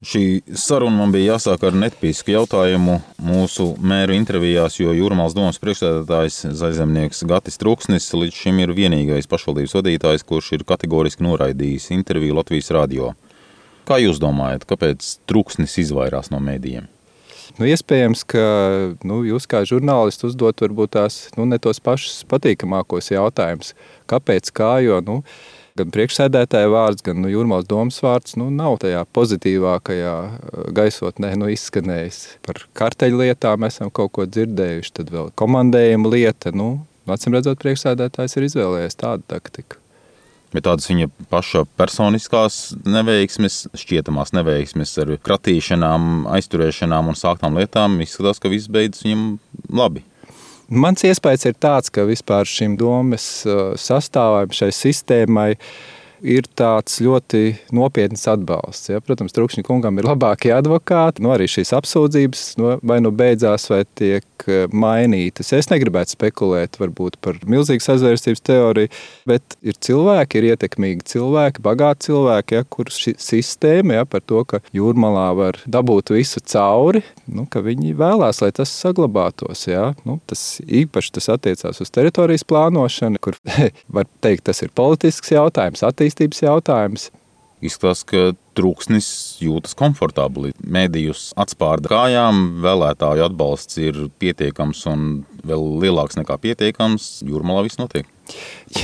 Šī saruna man bija jāsāk ar netpisku jautājumu mūsu mēru intervijās, jo Jūrmālas domas priekšstādātājs Zaļzemnieks Gatis Truksnis līdz šim ir vienīgais pašvaldības vadītājs, kurš ir kategoriski noraidījis interviju Latvijas radio. Kā jūs domājat, kāpēc Truksnis izvairās no mēdījiem? Nu, iespējams, ka nu, jūs kā žurnālisti uzdot varbūt tās nu, ne tos pašus patīkamākos jautājumus. Kāpēc? Kā? Jo, nu, gan priekšsēdētāja vārds, gan nu, jūrmālas domas vārds nu, nav tajā pozitīvākajā uh, gaisotnē nu, izskanējis. Par karteļu lietām esam kaut ko dzirdējuši, tad vēl komandējuma lieta. Nu, Acīm redzot, priekšsēdētājs ir izvēlējies tādu taktiku. Bet tādas viņa paša personiskās neveiksmes, šķietamās neveiksmes ar kratīšanām, aizturēšanām un sāktām lietām izskatās, ka viss beidzas viņam labi. Mans iespējas ir tāds, ka vispār šim domas uh, sastāvam, šai sistēmai, ir tāds ļoti nopietns atbalsts. Ja? Protams, Trukšņa kungam ir labākie advokāti, nu, arī šīs apsūdzības nu, vai nu beidzās, vai tiek eh, mainītas. Es negribētu spekulēt varbūt, par milzīgu sazvērstības teoriju, bet ir cilvēki, ir ietekmīgi cilvēki, bagāti cilvēki, ja, kurus šī sistēma ja, par to, ka jūrmalā var dabūt visu cauri, nu, ka viņi vēlās, lai tas saglabātos. Ja. Nu, tas īpaši tas attiecās uz teritorijas plānošanu, kur var teikt, tas ir politisks jautājums, attīstības attīstības jautājums. Izskatās, ka trūksnis jūtas komfortabli. Mēdījus atspārda kājām, vēlētāju atbalsts ir pietiekams un vēl lielāks nekā pietiekams. Jūrmalā viss notiek.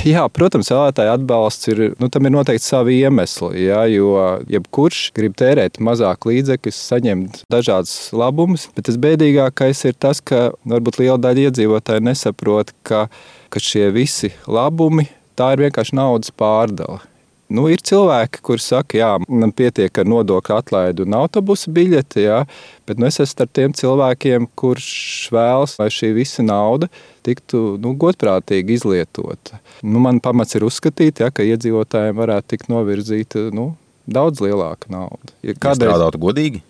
Jā, protams, vēlētāju atbalsts ir, nu, tam ir noteikti savi iemesli. Jā, jo jebkurš grib tērēt mazāk līdzekļus, saņemt dažādas labumus, bet tas bēdīgākais ir tas, ka varbūt liela daļa iedzīvotāji nesaprot, ka, ka šie visi labumi tā ir vienkārši naudas pārdala. Nu, ir cilvēki, kuriem saka, ka man pietiek ar nodokļu atlaidu un autobusu biļeti, jā, bet nu, es esmu starp tiem cilvēkiem, kurš vēlas, lai šī visa nauda tiktu nu, godprātīgi izlietota. Nu, man pamats ir uzskatīt, jā, ka iedzīvotājiem varētu tikt novirzīta nu, daudz lielāka nauda. Ja kādreiz strādātu godīgi?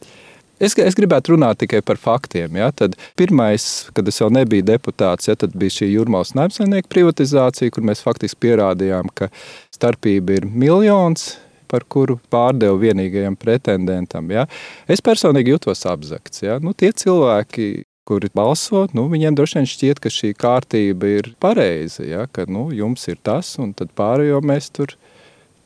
Es, es gribētu runāt tikai par faktiem. Ja? Tad pirmais, kad es vēl nebiju deputāts, ja, bija šī jūrmālas naimsaimnieka privatizācija, kur mēs faktiski pierādījām, ka starpība ir miljons par kuru pārdevu vienīgajam pretendentam. Ja? Es personīgi jutos apzakts. Ja? Nu, tie cilvēki, kuri balso, nu, viņiem droši vien šķiet, ka šī kārtība ir pareiza. Ja? Ka nu, jums ir tas, un tad pārējo mēs tur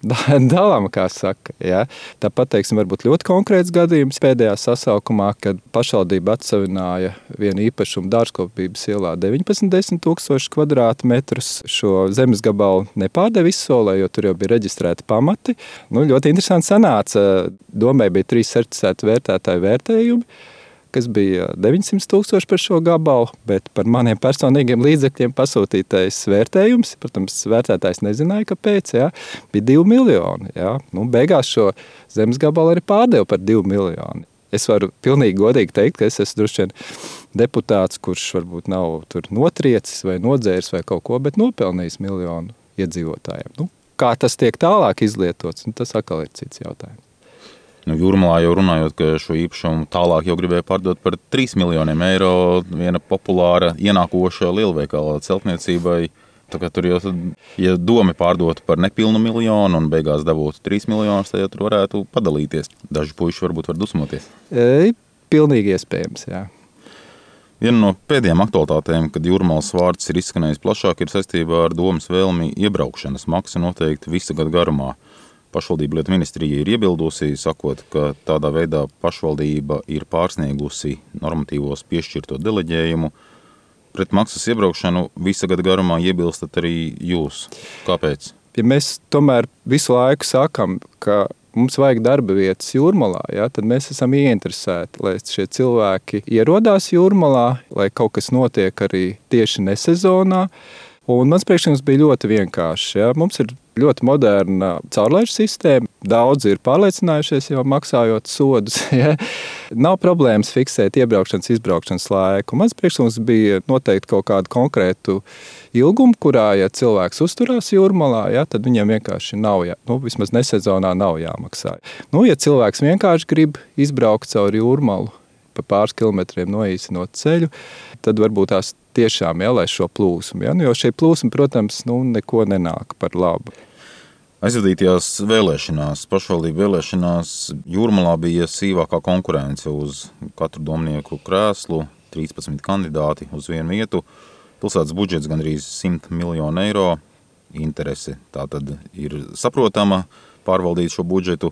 dalām, kā saka. Ja? Tāpat, teiksim, varbūt ļoti konkrēts gadījums pēdējā sasaukumā, kad pašvaldība atsevināja vienu īpašumu dārzkopības ielā 19 tūkstoši kvadrātmetrus. Šo zemes gabalu nepārdeva izsolē, jo tur jau bija reģistrēti pamati. Nu, ļoti interesanti sanāca. Domē bija trīs certificēti vērtētāju vērtējumi kas bija 900 tūkstoši par šo gabalu, bet par maniem personīgiem līdzekļiem pasūtītais vērtējums, protams, vērtētājs nezināja, kāpēc, jā, bija 2 miljoni. Jā. Nu, beigās šo zemes gabalu arī pārdeva par 2 miljoniem. Es varu pilnīgi godīgi teikt, ka es esmu droši vien deputāts, kurš varbūt nav notriecis vai nodzēris vai kaut ko, bet nopelnījis miljonu iedzīvotājiem. Nu, kā tas tiek tālāk izlietots, nu, tas atkal ir cits jautājums. Nu, Jūrmalā jau runājot, ka šo īpašumu tālāk jau gribēja pārdot par 3 miljoniem eiro. Viena populāra ienākoša lielveikala celtniecībai. Tur jau, tad, ja domi pārdotu par nepilnu miljonu un beigās dabūtu 3 miljonus, tad tur varētu padalīties. Daži puiši varbūt var dusmoties. E, pilnīgi iespējams, jā. Viena no pēdējām aktualitātēm, kad jūrmālas vārds ir izskanējis plašāk, ir saistībā ar domas vēlmi iebraukšanas maksu noteikti visa gada garumā. Pašvaldību lietu ministrija ir iebildusi, sakot, ka tādā veidā pašvaldība ir pārsniegusi normatīvos piešķirto deleģējumu. Pret maksas iebraukšanu visa gada garumā iebilstat arī jūs. Kāpēc? Ja mēs tomēr visu laiku sakām, ka mums vajag darba vietas jūrmalā, ja, tad mēs esam ieinteresēti, lai šie cilvēki ierodās jūrmalā, lai kaut kas notiek arī tieši nesezonā. Un mans priekšlikums bija ļoti vienkāršs. Ja. Mums ir ļoti moderna caurlaižu sistēma. Daudzi ir pārliecinājušies, jau maksājot sodus. Ja. Nav problēmas fiksēt iebraukšanas, izbraukšanas laiku. Mans priekšlikums bija noteikt kaut kādu konkrētu ilgumu, kurā, ja cilvēks uzturās jūrmalā, ja, tad viņam vienkārši nav, jā, nu, vismaz nesezonā nav jāmaksā. Nu, ja cilvēks vienkārši grib izbraukt cauri jūrmalu, pa pāris kilometriem noīsinot ceļu, tad varbūt tās tiešām ielaiž šo plūsmu. Ja? Nu, jo šī plūsma, protams, nu, neko nenāk par labu. Aizvadītajās vēlēšanās, pašvaldību vēlēšanās, jūrmalā bija sīvākā konkurence uz katru domnieku krēslu, 13 kandidāti uz vienu vietu. Pilsētas budžets gandrīz 100 miljonu eiro. Interese tā tad ir saprotama pārvaldīt šo budžetu.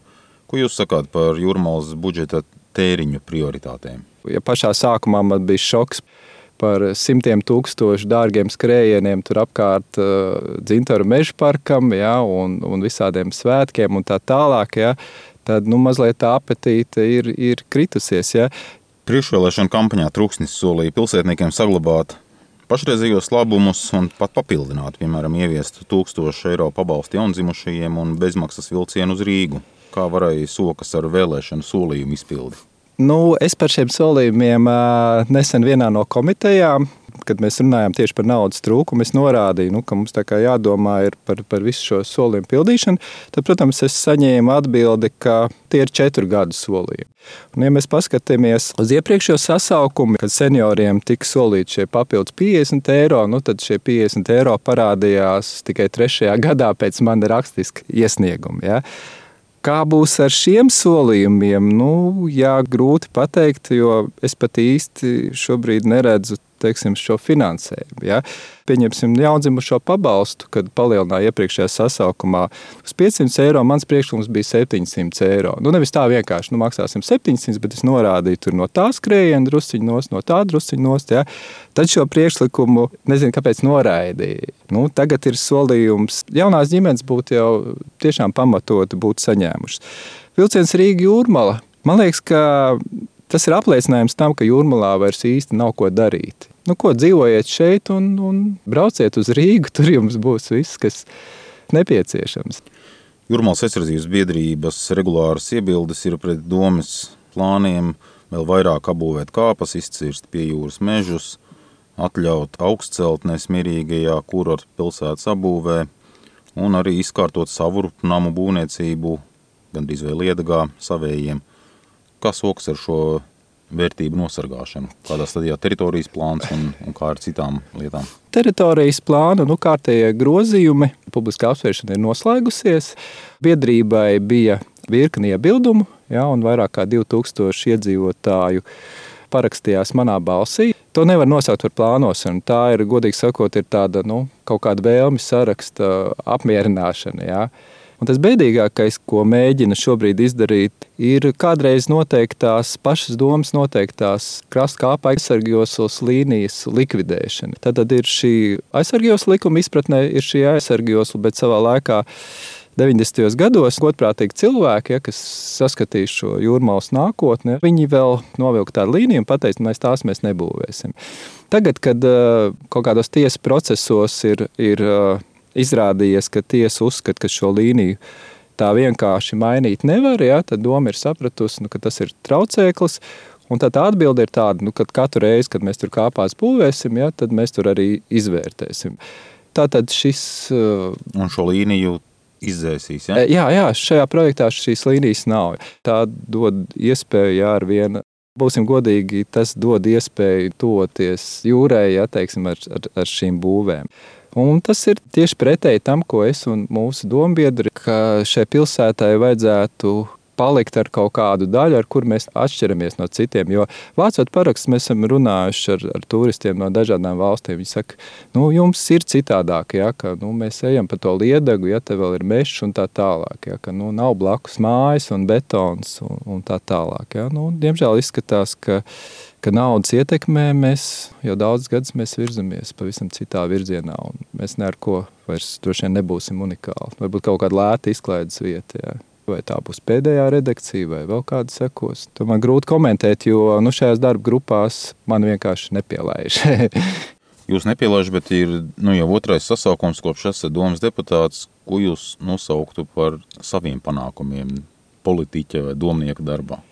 Ko jūs sakāt par jūrmālas budžeta tēriņu prioritātēm? Ja pašā sākumā man bija šoks par simtiem tūkstošu dārgiem skrējieniem tur apkārt uh, Dzintaru meža parkam ja, un, un visādiem svētkiem un tā tālāk, ja, tad nu, mazliet tā apetīte ir, ir kritusies. Ja. Priekšvēlēšana kampaņā Trūksnis solīja pilsētniekiem saglabāt pašreizējos labumus un pat papildināt, piemēram, ieviest 1000 eiro pabalstu jaundzimušajiem un bezmaksas vilcienu uz Rīgu. Kā varēja sokas ar vēlēšanu solījumu izpildi? Nu, es par šiem solījumiem nesen vienā no komitejām, kad mēs runājām tieši par naudas trūkumu, es norādīju, nu, ka mums jādomā par, par visu šo solījumu pildīšanu. Tad, protams, es saņēmu atbildi, ka tie ir četru gadu solījumi. Un, ja mēs paskatāmies uz iepriekšējo sasaukumu, kad senioriem tika solīti šie papildus 50 eiro, nu, tad šie 50 eiro parādījās tikai trešajā gadā pēc manas rakstiska iesnieguma. Ja? Kā būs ar šiem solījumiem? Nu, jā, grūti pateikt, jo es pat īsti šobrīd neredzu teiksim, šo finansējumu. Ja? Pieņemsim jaundzimušo pabalstu, kad palielināja iepriekšējā sasaukumā uz 500 eiro. Mans priekšlikums bija 700 eiro. Nu, nevis tā vienkārši nu, maksāsim 700, bet es norādīju tur no tā skrējiena drusciņā nost, no tā drusciņā nost. Ja? Tad šo priekšlikumu nezinu, kāpēc noraidīja. Nu, tagad ir solījums, jaunās ģimenes būtu jau tiešām pamatoti būt saņēmušas. Vilciens Rīga jūrmala. Man liekas, ka tas ir apliecinājums tam, ka jūrmalā vairs īsti nav ko darīt. Nu, ko dzīvojiet šeit un, un brauciet uz Rīgu, tur jums būs viss, kas nepieciešams. Jūrmālas aizsardzības biedrības regulāras iebildes ir pret domas plāniem vēl vairāk apbūvēt kāpas, izcirst pie jūras mežus, atļaut augstceltnes mierīgajā kurorta pilsētas apbūvē un arī izkārtot savu namu būvniecību gandrīz vai liedagā savējiem. Kā sokas ar šo vērtību nosargāšanu? Kādā stadijā teritorijas plāns un, un kā ar citām lietām? Teritorijas plāna, nu, kārtējie grozījumi, publiskā apsvēršana ir noslēgusies. Biedrībai bija virkni iebildumu, ja, un vairāk kā 2000 iedzīvotāju parakstījās manā balsī. To nevar nosaukt par plānošanu. Tā ir, godīgi sakot, ir tāda nu, kaut kāda vēlme saraksta apmierināšana. Ja. Un tas bēdīgākais, ko mēģina šobrīd izdarīt, ir kādreiz noteiktās pašas domas, noteiktās krasta kāpa aizsargjoslas līnijas likvidēšana. Tad, tad ir šī aizsargjosla likuma izpratnē, ir šī aizsargjosla, bet savā laikā 90. gados godprātīgi cilvēki, ja, kas saskatīja šo jūrmālas nākotni, viņi vēl novilka tādu līniju un pateica, mēs tās mēs nebūvēsim. Tagad, kad uh, kaut kādos tiesas procesos ir, ir uh, izrādījies, ka tiesa uzskata, ka šo līniju tā vienkārši mainīt nevar, ja, tad doma ir sapratusi, nu, ka tas ir traucēklis. Un tā, tā atbilde ir tāda, nu, ka katru reizi, kad mēs tur kāpās būvēsim, ja, tad mēs tur arī izvērtēsim. Tātad šis. Uh, Un šo līniju izdzēsīs. Ja? Jā, jā, šajā projektā šīs līnijas nav. Tā dod iespēju, jā, ar vienu. Būsim godīgi, tas dod iespēju toties jūrai, ja teiksim, ar, ar, ar šīm būvēm. Un tas ir tieši pretēji tam, ko es un mūsu dombiedri, ka šai pilsētai vajadzētu palikt ar kaut kādu daļu, ar kur mēs atšķiramies no citiem. Jo vācot parakstus, mēs esam runājuši ar, ar turistiem no dažādām valstīm. Viņi saka, nu, jums ir citādāk, ja, ka nu, mēs ejam pa to liedagu, ja te vēl ir mežs un tā tālāk. Ja, ka nu, nav blakus mājas un betons un, un tā tālāk. Ja. Nu, diemžēl izskatās, ka ka naudas ietekmē mēs jau daudz gadus virzamies pavisam citā virzienā. Mēs neko vairs droši vien nebūsim unikāli. Varbūt kaut kāda lēta izklaides vieta. Jā. Vai tā būs pēdējā redakcija, vai vēl kāda sekos. To man grūti komentēt, jo nu, šajās darba grupās man vienkārši nepielaiž. jūs nepielaižat, bet ir nu, jau otrais sasaukums, kopš esat domas deputāts. Ko jūs nosauktu par saviem panākumiem politiķa vai domnieka darbā?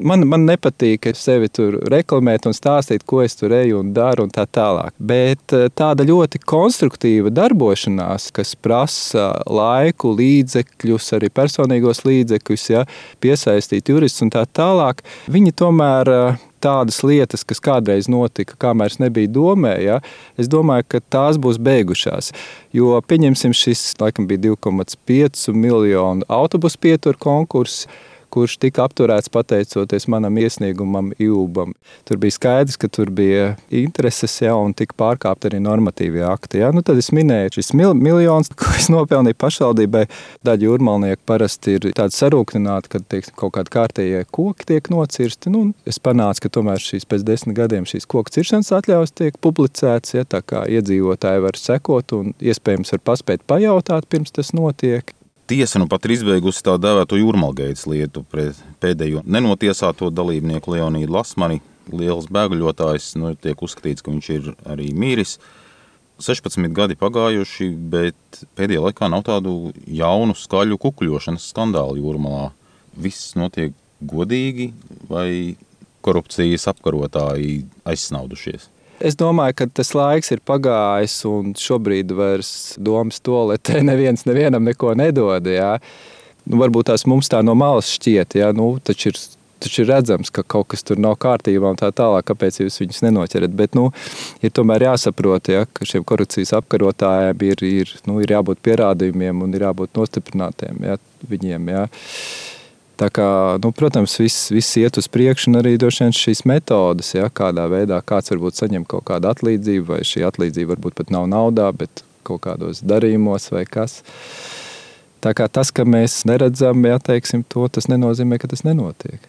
Man, man nepatīk sevi tur reklamēt un stāstīt, ko es tur eju un daru un tā tālāk. Bet eh, tāda ļoti konstruktīva darbošanās, kas prasa laiku, līdzekļus, arī personīgos līdzekļus, ja, piesaistīt juristus un tā tālāk, viņi tomēr eh, tādas lietas, kas kādreiz notika, kamēr es nebiju domē, ja, es domāju, ka tās būs beigušās. Jo, pieņemsim, šis laikam bija 2,5 miljonu autobusu pieturu konkurss kurš tika apturēts pateicoties manam iesniegumam IUBam. Tur bija skaidrs, ka tur bija intereses jau un tika pārkāpta arī normatīvie akti. Ja? Nu, tad es minēju šis mil miljons, ko es nopelnīju pašvaldībai. Daļa jūrmalnieki parasti ir tādi sarūktināti, kad teiksim, kaut kādi kārtējie koki tiek nocirsti. Nu, es panācu, ka tomēr šīs pēc desmit gadiem šīs koku ciršanas atļaujas tiek publicētas, ja tā kā iedzīvotāji var sekot un iespējams var paspēt pajautāt pirms tas notiek. Tiesa nu pat ir izbeigusi tā dēvēto jūrmālgaitas lietu pret pēdējo nenotiesāto dalībnieku Leonīdu Lasmani. Liels bēgļotājs, nu, tiek uzskatīts, ka viņš ir arī mīris. 16 gadi pagājuši, bet pēdējā laikā nav tādu jaunu skaļu kukuļošanas skandālu jūrmalā. Viss notiek godīgi vai korupcijas apkarotāji aizsnaudušies? Es domāju, ka tas laiks ir pagājis, un šobrīd vairs domas toaletē neviens nevienam neko nedod. Jā. Nu, varbūt tās mums tā no malas šķiet, ja nu, taču ir taču ir redzams, ka kaut kas tur nav kārtībā un tā tālāk, kāpēc jūs viņus nenoķerat. Bet nu, ir tomēr jāsaprot, ja, ka šiem korupcijas apkarotājiem ir, ir, nu, ir jābūt pierādījumiem un ir jābūt nostiprinātiem ja, viņiem. Ja. Tā kā, nu, protams, viss, viss iet uz priekšu, un arī šīs metodes, ja, kādā veidā kāds varbūt saņem kaut kādu atlīdzību, vai šī atlīdzība varbūt pat nav naudā, bet kaut kādos darījumos vai kas. Tā kā tas, ka mēs neredzam, ja, teiksim, to, tas nenozīmē, ka tas nenotiek.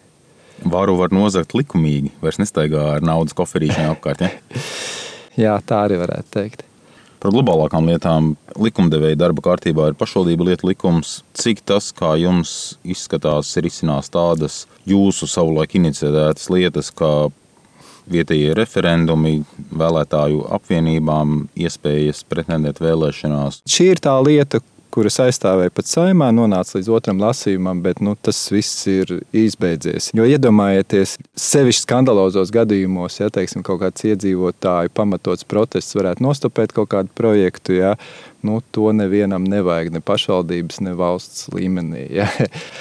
Varu var nozagt likumīgi, vairs nestaigā ar naudas koferīšiem apkārt. Ja? Jā, tā arī varētu teikt. Par globālākām lietām likumdevēja darba kārtībā ir pašvaldību lietu likums. Cik tas, kā jums izskatās, ir izcinās tādas jūsu savulaik iniciētas lietas, kā vietējie referendumi, vēlētāju apvienībām, iespējas pretendēt vēlēšanās. Šī ir tā lieta, kuras aizstāvēja pat saimā, nonāca līdz otram lasījumam, bet nu, tas viss ir izbeidzies. Jo iedomājieties, sevišķi skandalozos gadījumos, ja teiksim, kaut kāds iedzīvotāju pamatots protests varētu nostopēt kaut kādu projektu. Ja, nu, to nevienam nevajag, ne pašvaldības, ne valsts līmenī. Ja.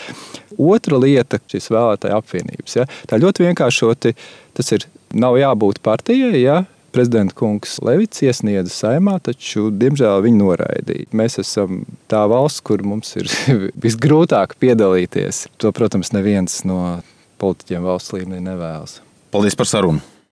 Otra lieta - šīs vēlētāju apvienības. Ja. Tā ļoti vienkāršoti tas ir. Nav jābūt partijai, ja, prezidenta kungs Levits iesniedza saimā, taču, diemžēl, viņi noraidīja. Mēs esam tā valsts, kur mums ir visgrūtāk piedalīties. To, protams, neviens no politiķiem valsts līmenī nevēlas. Paldies par sarunu!